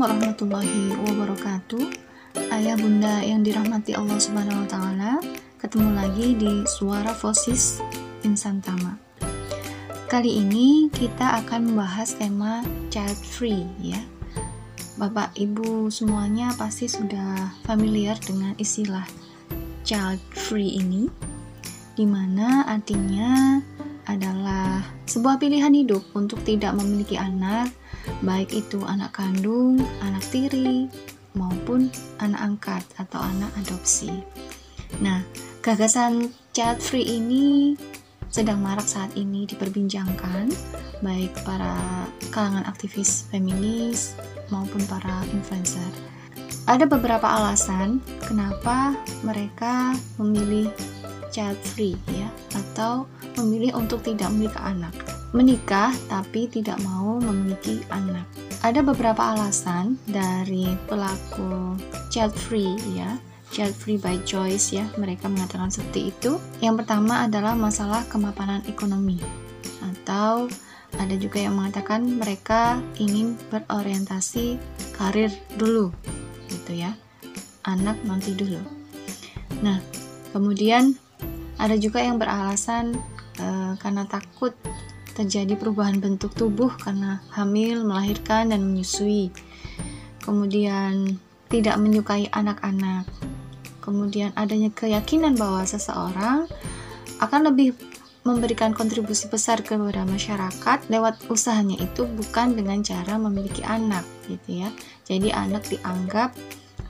Assalamualaikum warahmatullahi wabarakatuh. Ayah bunda yang dirahmati Allah Subhanahu wa taala, ketemu lagi di Suara Fosis Insan Tama. Kali ini kita akan membahas tema child free ya. Bapak Ibu semuanya pasti sudah familiar dengan istilah child free ini di mana artinya adalah sebuah pilihan hidup untuk tidak memiliki anak baik itu anak kandung, anak tiri, maupun anak angkat atau anak adopsi. Nah, gagasan child free ini sedang marak saat ini diperbincangkan baik para kalangan aktivis feminis maupun para influencer. Ada beberapa alasan kenapa mereka memilih child free ya atau memilih untuk tidak memiliki anak menikah tapi tidak mau memiliki anak. Ada beberapa alasan dari pelaku child free ya, child free by choice ya, mereka mengatakan seperti itu. Yang pertama adalah masalah kemapanan ekonomi atau ada juga yang mengatakan mereka ingin berorientasi karir dulu gitu ya. Anak nanti dulu. Nah, kemudian ada juga yang beralasan e, karena takut terjadi perubahan bentuk tubuh karena hamil, melahirkan, dan menyusui. Kemudian tidak menyukai anak-anak. Kemudian adanya keyakinan bahwa seseorang akan lebih memberikan kontribusi besar kepada masyarakat lewat usahanya itu bukan dengan cara memiliki anak gitu ya. Jadi anak dianggap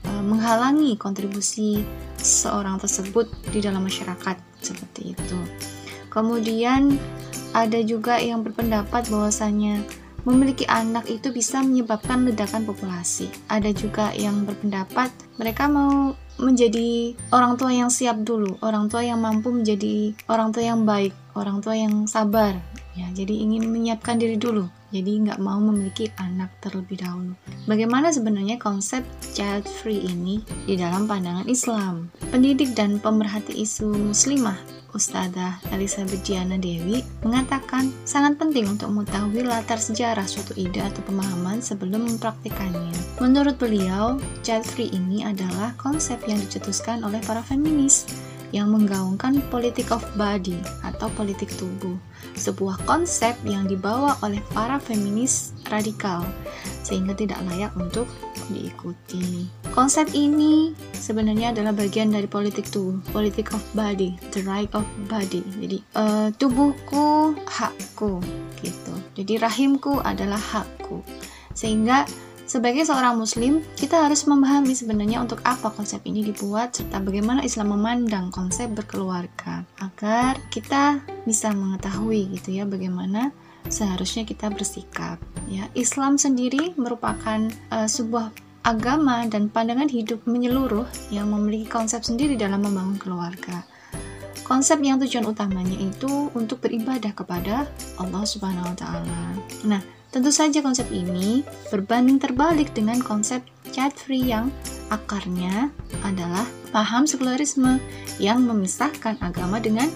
e, menghalangi kontribusi seorang tersebut di dalam masyarakat seperti itu. Kemudian ada juga yang berpendapat bahwasanya memiliki anak itu bisa menyebabkan ledakan populasi. Ada juga yang berpendapat mereka mau menjadi orang tua yang siap dulu, orang tua yang mampu menjadi orang tua yang baik, orang tua yang sabar. Ya, jadi ingin menyiapkan diri dulu. Jadi nggak mau memiliki anak terlebih dahulu. Bagaimana sebenarnya konsep child free ini di dalam pandangan Islam? Pendidik dan pemerhati isu muslimah Ustazah Elizabeth Diana Dewi mengatakan sangat penting untuk mengetahui latar sejarah suatu ide atau pemahaman sebelum mempraktikannya. Menurut beliau, child free ini adalah konsep yang dicetuskan oleh para feminis yang menggaungkan politik of body atau politik tubuh, sebuah konsep yang dibawa oleh para feminis radikal sehingga tidak layak untuk diikuti. Konsep ini sebenarnya adalah bagian dari politik tubuh, politik of body, the right of body. Jadi uh, tubuhku hakku gitu. Jadi rahimku adalah hakku. Sehingga sebagai seorang muslim, kita harus memahami sebenarnya untuk apa konsep ini dibuat serta bagaimana Islam memandang konsep berkeluarga agar kita bisa mengetahui gitu ya bagaimana seharusnya kita bersikap ya. Islam sendiri merupakan uh, sebuah agama dan pandangan hidup menyeluruh yang memiliki konsep sendiri dalam membangun keluarga. Konsep yang tujuan utamanya itu untuk beribadah kepada Allah Subhanahu wa taala. Nah, Tentu saja konsep ini berbanding terbalik dengan konsep child free yang akarnya adalah paham sekularisme yang memisahkan agama dengan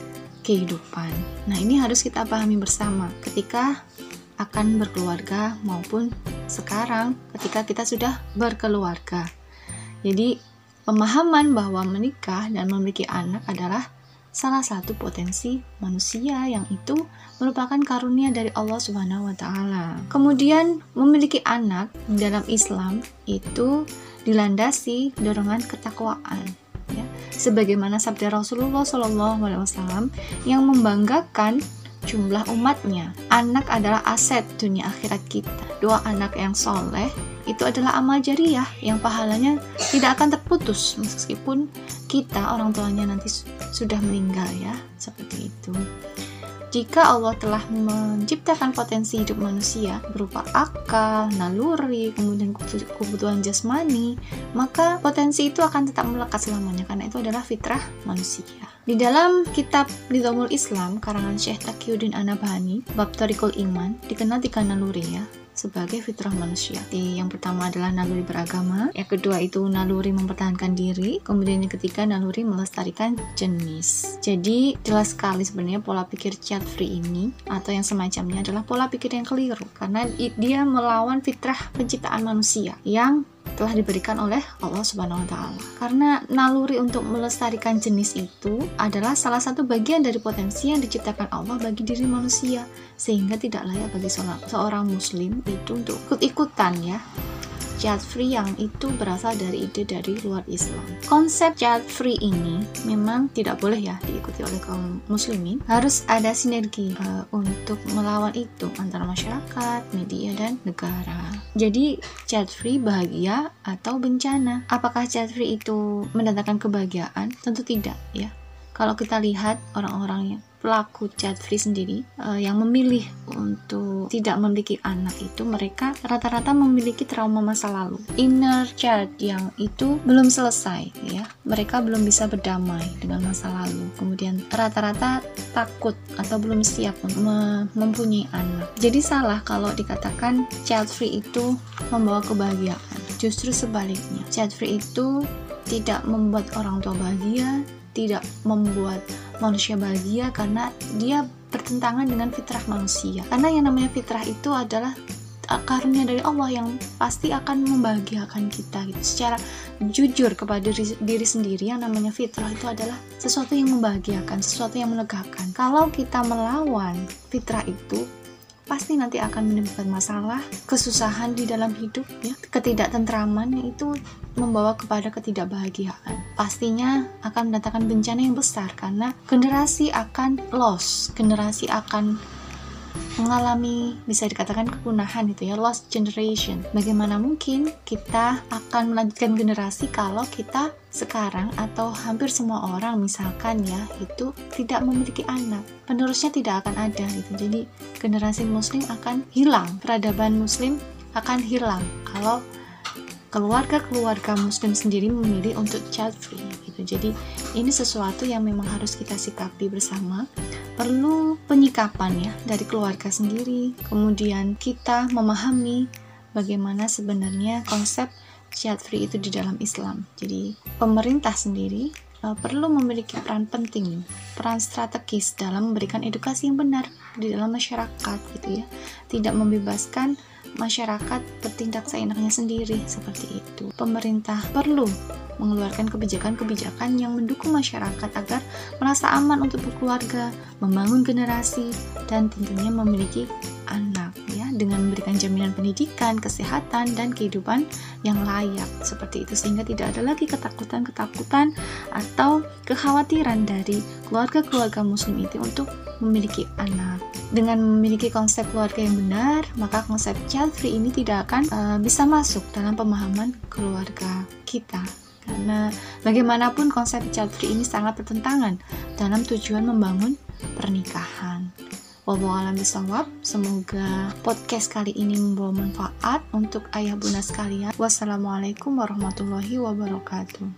kehidupan. Nah, ini harus kita pahami bersama ketika akan berkeluarga maupun sekarang ketika kita sudah berkeluarga. Jadi, pemahaman bahwa menikah dan memiliki anak adalah salah satu potensi manusia yang itu merupakan karunia dari Allah Subhanahu wa taala. Kemudian memiliki anak dalam Islam itu dilandasi dorongan ketakwaan ya. Sebagaimana sabda Rasulullah Shallallahu alaihi wasallam yang membanggakan jumlah umatnya. Anak adalah aset dunia akhirat kita. Dua anak yang soleh itu adalah amal jariah yang pahalanya tidak akan terputus meskipun kita orang tuanya nanti sudah meninggal ya seperti itu jika Allah telah menciptakan potensi hidup manusia berupa akal, naluri, kemudian kebutuhan jasmani, maka potensi itu akan tetap melekat selamanya karena itu adalah fitrah manusia. Di dalam kitab Nizamul Islam karangan Syekh Taqiyuddin Anabhani, bab Tariqul Iman, dikenal tiga naluri ya, sebagai fitrah manusia. Jadi, yang pertama adalah naluri beragama, yang kedua itu naluri mempertahankan diri, kemudian yang ketiga naluri melestarikan jenis. Jadi jelas sekali sebenarnya pola pikir chat free ini atau yang semacamnya adalah pola pikir yang keliru karena dia melawan fitrah penciptaan manusia yang telah diberikan oleh Allah Subhanahu wa taala. Karena naluri untuk melestarikan jenis itu adalah salah satu bagian dari potensi yang diciptakan Allah bagi diri manusia, sehingga tidak layak bagi seorang, muslim itu untuk ikut-ikutan ya child free yang itu berasal dari ide dari luar Islam. Konsep child free ini memang tidak boleh ya diikuti oleh kaum muslimin. Harus ada sinergi uh, untuk melawan itu antara masyarakat, media dan negara. Jadi child free bahagia atau bencana? Apakah child free itu mendatangkan kebahagiaan? Tentu tidak ya. Kalau kita lihat orang-orang yang pelaku child free sendiri uh, yang memilih untuk tidak memiliki anak itu mereka rata-rata memiliki trauma masa lalu. Inner child yang itu belum selesai ya. Mereka belum bisa berdamai dengan masa lalu. Kemudian rata-rata takut atau belum siap mem mempunyai anak. Jadi salah kalau dikatakan child free itu membawa kebahagiaan. Justru sebaliknya child free itu tidak membuat orang tua bahagia tidak membuat manusia bahagia karena dia bertentangan dengan fitrah manusia. Karena yang namanya fitrah itu adalah uh, karunia dari Allah yang pasti akan membahagiakan kita gitu. Secara jujur kepada diri, diri sendiri yang namanya fitrah itu adalah sesuatu yang membahagiakan, sesuatu yang melegakan. Kalau kita melawan fitrah itu, pasti nanti akan menimbulkan masalah, kesusahan di dalam hidup, ya, ketidaktentraman itu membawa kepada ketidakbahagiaan. Pastinya akan mendatangkan bencana yang besar karena generasi akan loss, generasi akan mengalami bisa dikatakan kepunahan itu ya lost generation bagaimana mungkin kita akan melanjutkan generasi kalau kita sekarang atau hampir semua orang misalkan ya itu tidak memiliki anak penerusnya tidak akan ada gitu jadi generasi muslim akan hilang peradaban muslim akan hilang kalau keluarga-keluarga muslim sendiri memilih untuk child free gitu. Jadi ini sesuatu yang memang harus kita sikapi bersama. Perlu penyikapan ya dari keluarga sendiri. Kemudian kita memahami bagaimana sebenarnya konsep child free itu di dalam Islam. Jadi pemerintah sendiri uh, perlu memiliki peran penting, peran strategis dalam memberikan edukasi yang benar di dalam masyarakat gitu ya. Tidak membebaskan masyarakat bertindak seenaknya sendiri seperti itu. Pemerintah perlu mengeluarkan kebijakan-kebijakan yang mendukung masyarakat agar merasa aman untuk berkeluarga, membangun generasi, dan tentunya memiliki anak ya dengan memberikan jaminan pendidikan, kesehatan dan kehidupan yang layak seperti itu sehingga tidak ada lagi ketakutan-ketakutan atau kekhawatiran dari keluarga-keluarga muslim itu untuk memiliki anak. Dengan memiliki konsep keluarga yang benar, maka konsep child free ini tidak akan uh, bisa masuk dalam pemahaman keluarga kita. Karena bagaimanapun konsep child free ini sangat bertentangan dalam tujuan membangun pernikahan. Wallahualam bisawab. Semoga podcast kali ini membawa manfaat untuk ayah bunda sekalian. Wassalamualaikum warahmatullahi wabarakatuh.